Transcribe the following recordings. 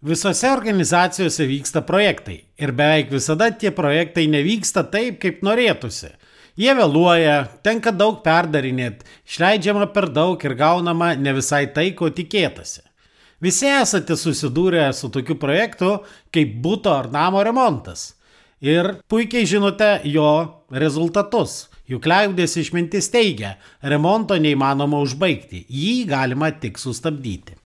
Visose organizacijose vyksta projektai ir beveik visada tie projektai nevyksta taip, kaip norėtųsi. Jie vėluoja, tenka daug perdarinėti, išleidžiama per daug ir gaunama ne visai tai, ko tikėtasi. Visi esate susidūrę su tokiu projektu kaip būto ar namo remontas. Ir puikiai žinote jo rezultatus. Juk liaudės išmintis teigia, remonto neįmanoma užbaigti, jį galima tik sustabdyti.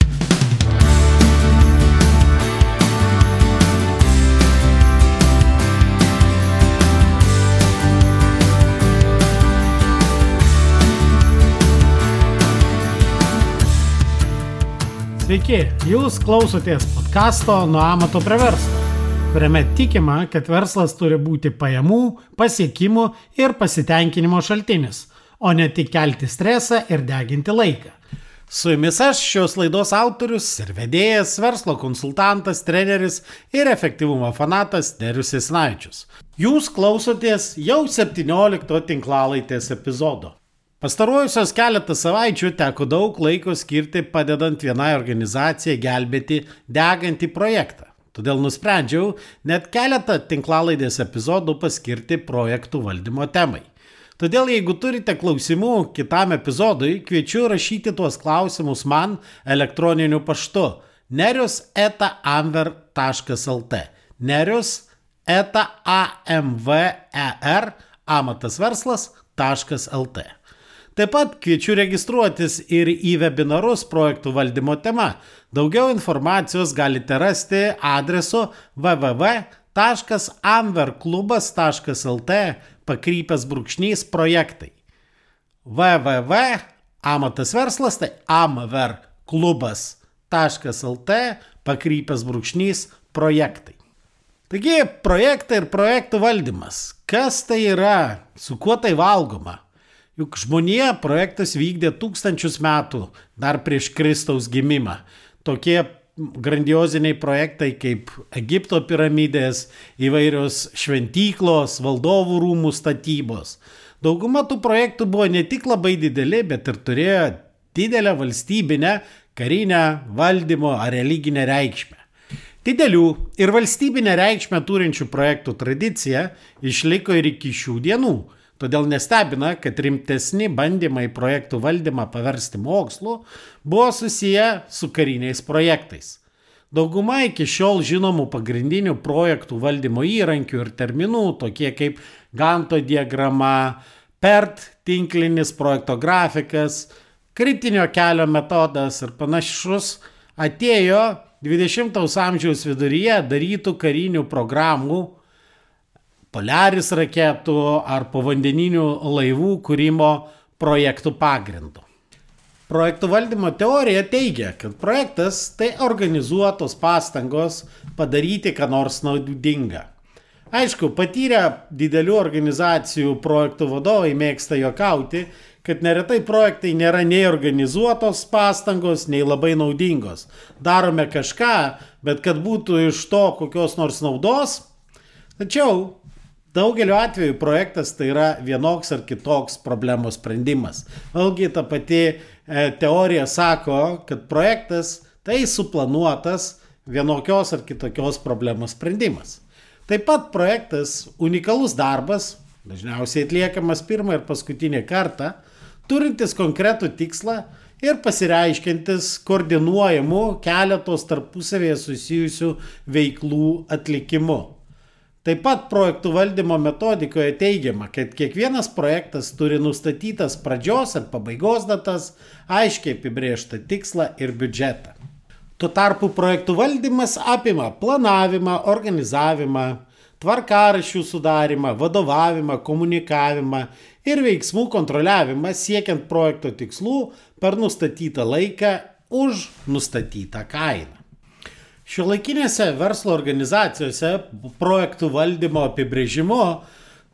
Sveiki, jūs klausotės podkasto Nuo amato prie verslo, kuriame tikima, kad verslas turi būti pajamų, pasiekimų ir pasitenkinimo šaltinis, o ne tik kelti stresą ir deginti laiką. Su jumis aš šios laidos autorius ir vedėjas, verslo konsultantas, treneris ir efektyvumo fanatas Derius Isnaičius. Jūs klausotės jau 17 tinklalaitės epizodo. Pastaruojusios keletą savaičių teko daug laiko skirti padedant vienai organizacijai gelbėti degantį projektą. Todėl nusprendžiau net keletą tinklalaidės epizodų paskirti projektų valdymo temai. Todėl jeigu turite klausimų kitam epizodui, kviečiu rašyti tuos klausimus man elektroniniu paštu nerius eta amver.lt nerius eta amver amatasverslas.lt Taip pat kviečiu registruotis ir į webinarus projektų valdymo tema. Daugiau informacijos galite rasti adresu www.amverklubas.lt pakrypęs brūkšnys projektai. www.amatasverslas tai amverklubas.lt pakrypęs brūkšnys projektai. Taigi, projektai ir projektų valdymas. Kas tai yra? Su kuo tai valgoma? Juk žmonija projektas vykdė tūkstančius metų dar prieš Kristaus gimimą. Tokie grandioziniai projektai kaip Egipto piramidės, įvairios šventyklos, valdovų rūmų statybos. Dauguma tų projektų buvo ne tik labai dideli, bet ir turėjo didelę valstybinę, karinę, valdymo ar religinę reikšmę. Didelių ir valstybinę reikšmę turinčių projektų tradicija išliko ir iki šių dienų. Todėl nestebina, kad rimtesni bandymai projektų valdymą paversti mokslu buvo susiję su kariniais projektais. Dauguma iki šiol žinomų pagrindinių projektų valdymo įrankių ir terminų, tokie kaip Ganto diagrama, PERT tinklinis projekto grafikas, kritinio kelio metodas ir panašus, atėjo 20-ojo amžiaus viduryje darytų karinių programų Polaris raketų ar povandeninių laivų kūrimo projektų pagrindu. Projektų valdymo teorija teigia, kad projektas tai organizuotos pastangos padaryti ką nors naudinga. Aišku, patyrę didelių organizacijų projektų vadovai mėgsta juokauti, kad neretai projektai nėra nei organizuotos pastangos, nei labai naudingos. Darome kažką, bet kad būtų iš to kokios nors naudos. Tačiau Daugeliu atveju projektas tai yra vienoks ar kitoks problemos sprendimas. Vėlgi ta pati e, teorija sako, kad projektas tai suplanuotas vienokios ar kitokios problemos sprendimas. Taip pat projektas unikalus darbas, dažniausiai atliekamas pirmą ir paskutinį kartą, turintis konkretų tikslą ir pasireiškintis koordinuojamu keletos tarpusavėje susijusių veiklų atlikimu. Taip pat projektų valdymo metodikoje teigiama, kad kiekvienas projektas turi nustatytas pradžios ir pabaigos datas, aiškiai apibriežtą tikslą ir biudžetą. Tuo tarpu projektų valdymas apima planavimą, organizavimą, tvarkarašių sudarimą, vadovavimą, komunikavimą ir veiksmų kontroliavimą siekiant projekto tikslų per nustatytą laiką už nustatytą kainą. Šiuolaikinėse verslo organizacijose projektų valdymo apibrėžimo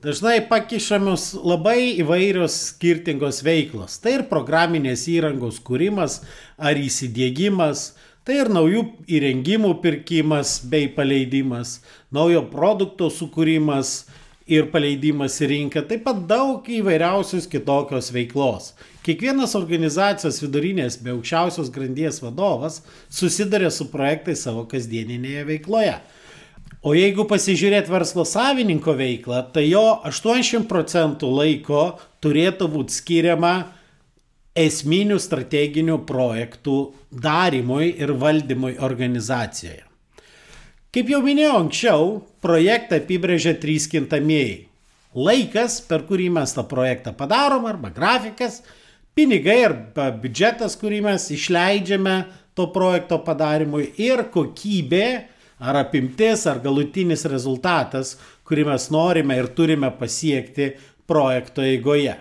dažnai pakišamos labai įvairios skirtingos veiklos. Tai ir programinės įrangos kūrimas ar įsidėgymas, tai ir naujų įrengimų pirkimas bei paleidimas, naujo produkto sukūrimas, ir paleidimas į rinką, taip pat daug įvairiausios kitokios veiklos. Kiekvienas organizacijos vidurinės bei aukščiausios grandies vadovas susiduria su projektais savo kasdieninėje veikloje. O jeigu pasižiūrėt verslo savininko veiklą, tai jo 80 procentų laiko turėtų būti skiriama esminių strateginių projektų darimui ir valdymui organizacijoje. Kaip jau minėjau anksčiau, projektą apibrėžia trys kintamieji. Laikas, per kurį mes tą projektą padarom, arba grafikas, pinigai arba biudžetas, kurį mes išleidžiame to projekto padarimui ir kokybė ar apimtis ar galutinis rezultatas, kurį mes norime ir turime pasiekti projekto eigoje.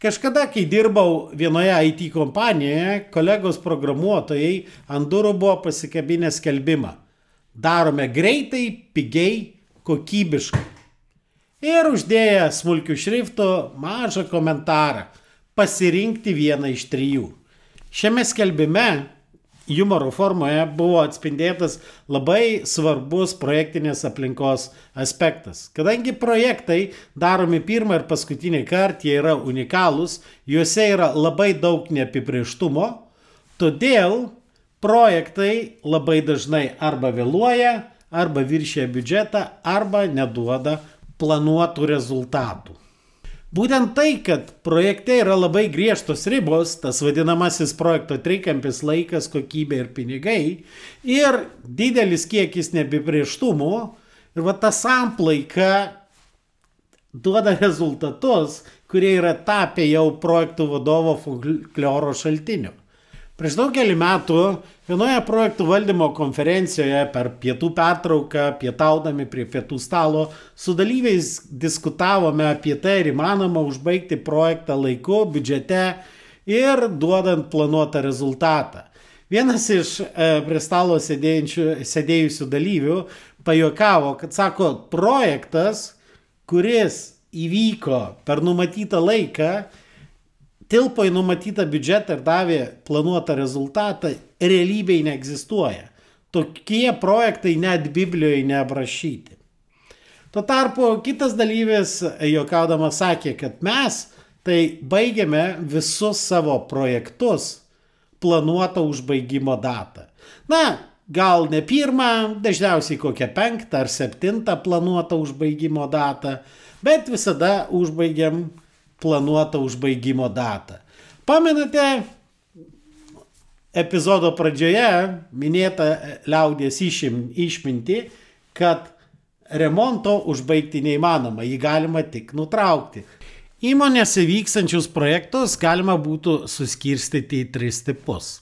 Kažkada, kai dirbau vienoje IT kompanijoje, kolegos programuotojai ant durų buvo pasikabinę skelbimą darome greitai, pigiai, kokybiškai. Ir uždėję smulkių šriftų mažą komentarą - pasirinkti vieną iš trijų. Šiame skelbime humoro formoje buvo atspindėtas labai svarbus projektinės aplinkos aspektas. Kadangi projektai daromi pirmą ir paskutinį kartą, jie yra unikalūs, juose yra labai daug neapibrieštumo, todėl projektai labai dažnai arba vėluoja, arba viršia biudžetą, arba neduoda planuotų rezultatų. Būtent tai, kad projekte yra labai griežtos ribos, tas vadinamasis projekto trikampis laikas, kokybė ir pinigai, ir didelis kiekis neapibrieštumų, ir va ta samplaika duoda rezultatus, kurie yra tapę jau projektų vadovo folkloro šaltiniu. Prieš daugelį metų vienoje projektų valdymo konferencijoje per pietų pertrauką, pietaudami prie pietų stalo, su dalyviais diskutavome apie tai, ar įmanoma užbaigti projektą laiku, biudžete ir duodant planuotą rezultatą. Vienas iš e, prie stalo sėdėjusių dalyvių pajokavo, kad sako, projektas, kuris įvyko per numatytą laiką, tilpo į numatytą biudžetą ir davė planuotą rezultatą, realybėje neegzistuoja. Tokie projektai net Biblijoje neaprašyti. Tuo tarpu kitas dalyvis, juokaudamas, sakė, kad mes tai baigiame visus savo projektus planuotą užbaigimo datą. Na, gal ne pirmą, dažniausiai kokią penktą ar septintą planuotą užbaigimo datą, bet visada užbaigiam planuotą užbaigimo datą. Pamenate epizodo pradžioje minėtą liaudės išim, išminti, kad remonto užbaigti neįmanoma, jį galima tik nutraukti. Įmonėse vykstančius projektus galima būtų suskirstyti į tris tipus.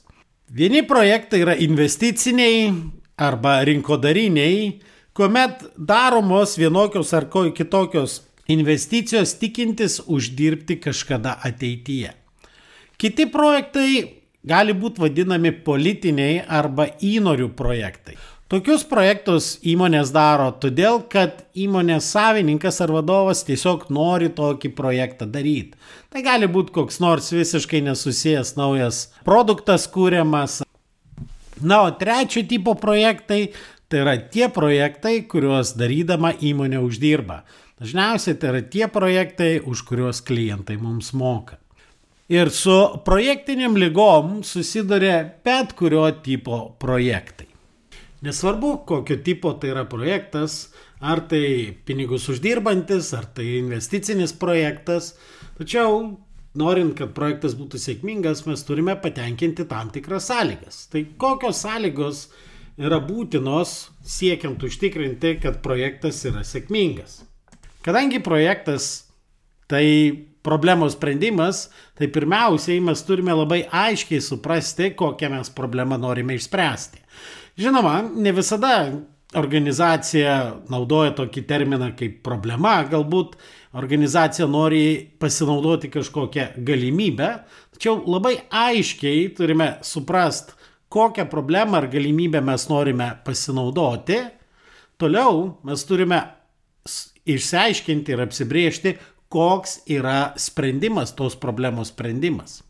Vieni projektai yra investiciniai arba rinkodariniai, kuomet daromos vienokios ar kitokios investicijos tikintis uždirbti kažkada ateityje. Kiti projektai gali būti vadinami politiniai arba įnorių projektai. Tokius projektus įmonės daro todėl, kad įmonės savininkas ar vadovas tiesiog nori tokį projektą daryti. Tai gali būti koks nors visiškai nesusijęs naujas produktas kūriamas. Na, o trečio tipo projektai tai yra tie projektai, kuriuos darydama įmonė uždirba. Dažniausiai tai yra tie projektai, už kuriuos klientai mums moka. Ir su projektiniam lygom susiduria bet kurio tipo projektai. Nesvarbu, kokio tipo tai yra projektas, ar tai pinigus uždirbantis, ar tai investicinis projektas, tačiau norint, kad projektas būtų sėkmingas, mes turime patenkinti tam tikras sąlygas. Tai kokios sąlygos yra būtinos siekiant užtikrinti, kad projektas yra sėkmingas. Kadangi projektas tai problemos sprendimas, tai pirmiausiai mes turime labai aiškiai suprasti, kokią mes problemą norime išspręsti. Žinoma, ne visada organizacija naudoja tokį terminą kaip problema, galbūt organizacija nori pasinaudoti kažkokią galimybę, tačiau labai aiškiai turime suprasti, kokią problemą ar galimybę mes norime pasinaudoti. Toliau mes turime išsiaiškinti ir apsibriežti, koks yra sprendimas, tos problemos sprendimas.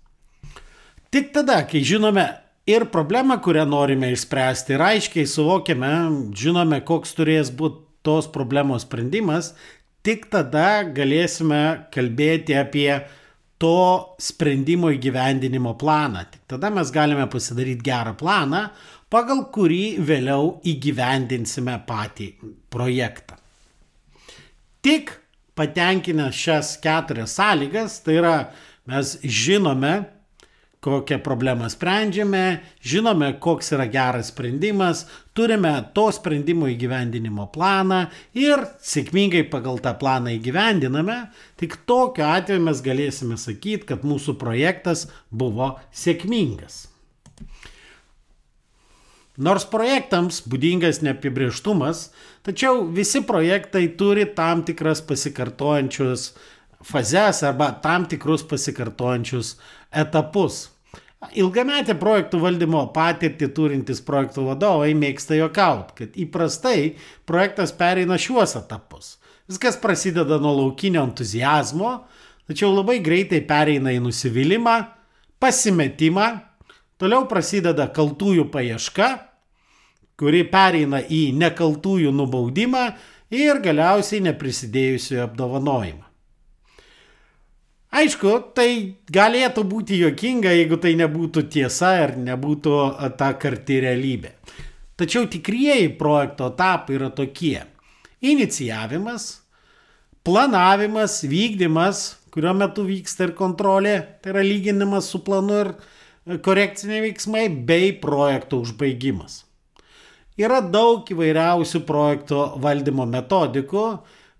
Tik tada, kai žinome ir problemą, kurią norime išspręsti, ir aiškiai suvokiame, žinome, koks turės būti tos problemos sprendimas, tik tada galėsime kalbėti apie to sprendimo įgyvendinimo planą. Tik tada mes galime pasidaryti gerą planą, pagal kurį vėliau įgyvendinsime patį projektą. Tik patenkinę šias keturias sąlygas, tai yra mes žinome, kokią problemą sprendžiame, žinome, koks yra geras sprendimas, turime to sprendimo įgyvendinimo planą ir sėkmingai pagal tą planą įgyvendiname, tik tokiu atveju mes galėsime sakyti, kad mūsų projektas buvo sėkmingas. Nors projektams būdingas neapibrieštumas, tačiau visi projektai turi tam tikras pasikartojančius fazes arba tam tikrus pasikartojančius etapus. Ilgametę projektų valdymo patirtį turintys projektų vadovai mėgsta juokauti, kad įprastai projektas pereina šiuos etapus. Viskas prasideda nuo laukinio entuzijazmo, tačiau labai greitai pereina į nusivylimą, pasimetimą, toliau prasideda kaltųjų paieška, kuri pereina į nekaltųjų nubaudimą ir galiausiai neprisidėjusių apdovanojimą. Aišku, tai galėtų būti jokinga, jeigu tai nebūtų tiesa ir nebūtų ta karti realybė. Tačiau tikrieji projekto etapai yra tokie. Inicijavimas, planavimas, vykdymas, kurio metu vyksta ir kontrolė, tai yra lyginimas su planu ir korekciniai veiksmai, bei projekto užbaigimas. Yra daug įvairiausių projekto valdymo metodikų,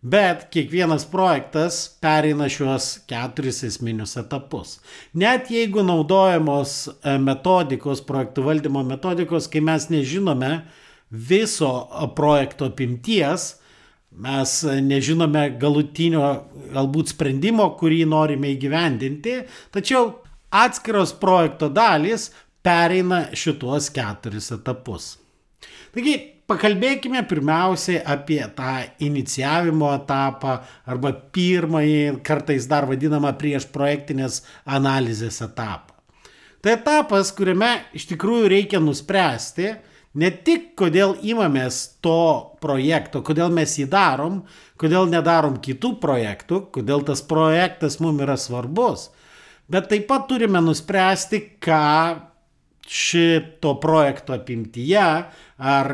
Bet kiekvienas projektas pereina šiuos keturis esminius etapus. Net jeigu naudojamos e, metodikos, projektų valdymo metodikos, kai mes nežinome viso projekto apimties, mes nežinome galutinio galbūt sprendimo, kurį norime įgyvendinti, tačiau atskiros projekto dalys pereina šituos keturis etapus. Taigi pakalbėkime pirmiausiai apie tą inicijavimo etapą arba pirmąjį, kartais dar vadinamą prieš projektinės analizės etapą. Tai etapas, kuriame iš tikrųjų reikia nuspręsti ne tik kodėl imamės to projekto, kodėl mes jį darom, kodėl nedarom kitų projektų, kodėl tas projektas mums yra svarbus, bet taip pat turime nuspręsti, ką šito projekto apimtyje ar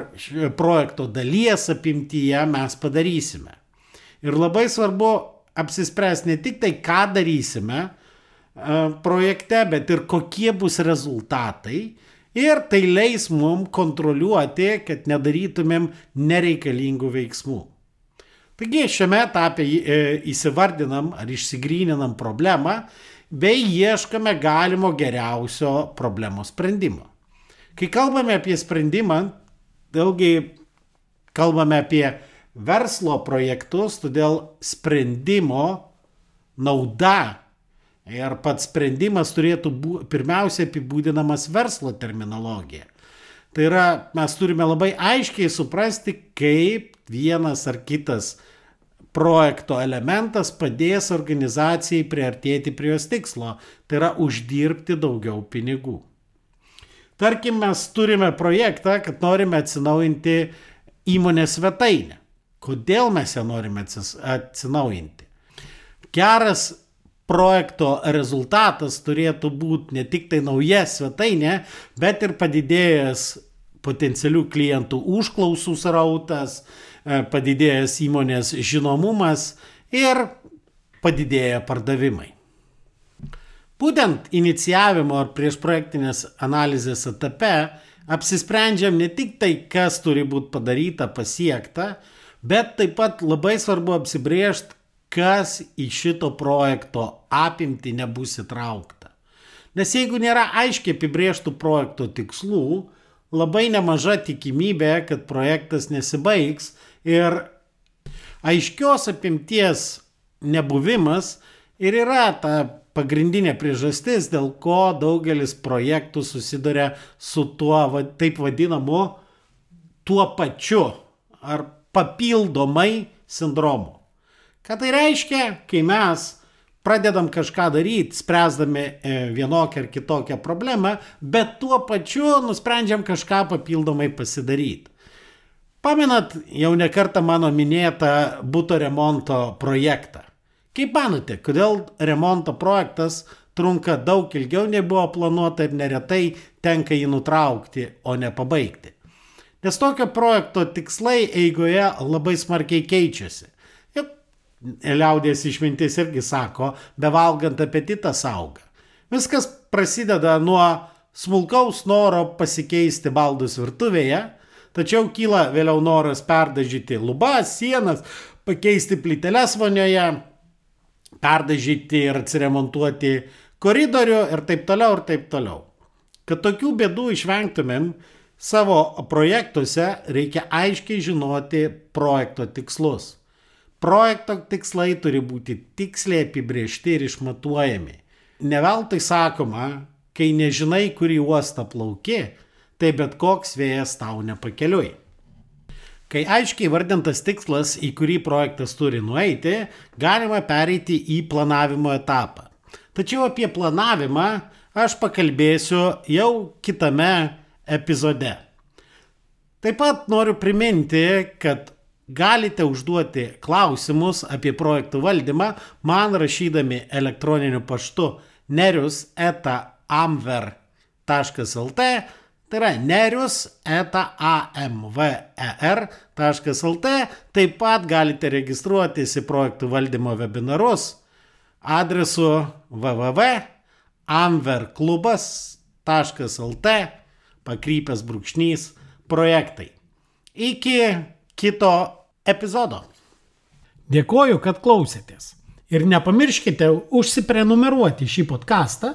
projekto dalies apimtyje mes padarysime. Ir labai svarbu apsispręsti ne tik tai, ką darysime e, projekte, bet ir kokie bus rezultatai. Ir tai leis mums kontroliuoti, kad nedarytumėm nereikalingų veiksmų. Taigi šiame etape e, įsivardinam ar išsigryninam problemą bei ieškame galimo geriausio problemos sprendimo. Kai kalbame apie sprendimą, vėlgi kalbame apie verslo projektus, todėl sprendimo nauda ir pats sprendimas turėtų būti pirmiausia apibūdinamas verslo terminologija. Tai yra, mes turime labai aiškiai suprasti, kaip vienas ar kitas projekto elementas padės organizacijai priartėti prie jos tikslo, tai yra uždirbti daugiau pinigų. Tarkim, mes turime projektą, kad norime atsinaujinti įmonės svetainę. Kodėl mes ją norime atsinaujinti? Geras projekto rezultatas turėtų būti ne tik tai nauja svetainė, bet ir padidėjęs potencialių klientų užklausų srautas, e, padidėjęs įmonės žinomumas ir padidėję pardavimai. Būtent inicijavimo ar prieš projektinės analizės etape apsisprendžiam ne tik tai, kas turi būti padaryta, pasiekta, bet taip pat labai svarbu apsibriežti, kas į šito projekto apimti nebus įtraukta. Nes jeigu nėra aiškiai apibrieštų projekto tikslų, labai nemaža tikimybė, kad projektas nesibaigs ir aiškios apimties nebuvimas ir yra ta pagrindinė priežastis, dėl ko daugelis projektų susiduria su tuo va, taip vadinamu tuo pačiu ar papildomai sindromu. Ką tai reiškia, kai mes pradedam kažką daryti, spręsdami e, vienokią ar kitokią problemą, bet tuo pačiu nusprendžiam kažką papildomai pasidaryti. Pamenat jau nekartą mano minėtą būto remonto projektą. Kaip manote, kodėl remonto projektas trunka daug ilgiau nei buvo planuota ir neretai tenka jį nutraukti, o ne pabaigti? Nes tokio projekto tikslai eigoje labai smarkiai keičiasi. Liaudės išmintis irgi sako, bevalgant apetitas auga. Viskas prasideda nuo smulkaus noro pasikeisti baldus virtuvėje, tačiau kyla vėliau noras perdažyti lubas, sienas, pakeisti plyteles vonioje, perdažyti ir atsiremontuoti koridorių ir taip toliau ir taip toliau. Kad tokių bėdų išvengtumėm, savo projektuose reikia aiškiai žinoti projekto tikslus. Projekto tikslai turi būti tiksliai apibriežti ir išmatuojami. Neveltui sakoma, kai nežinai, kurį uostą plauki, tai bet koks vėjas tau nepakeliui. Kai aiškiai vardintas tikslas, į kurį projektas turi nueiti, galima pereiti į planavimo etapą. Tačiau apie planavimą aš pakalbėsiu jau kitame epizode. Taip pat noriu priminti, kad Galite užduoti klausimus apie projektų valdymą man rašydami elektroniniu paštu nerius eta amver.lt, tai yra nerius eta amver.lt, taip pat galite registruotis į projektų valdymo webinarus adresu www.amverklubas.lt pakrypęs brūkšnys projektai. Iki kito epizodo. Dėkoju, kad klausėtės. Ir nepamirškite užsiprenumeruoti šį podcastą,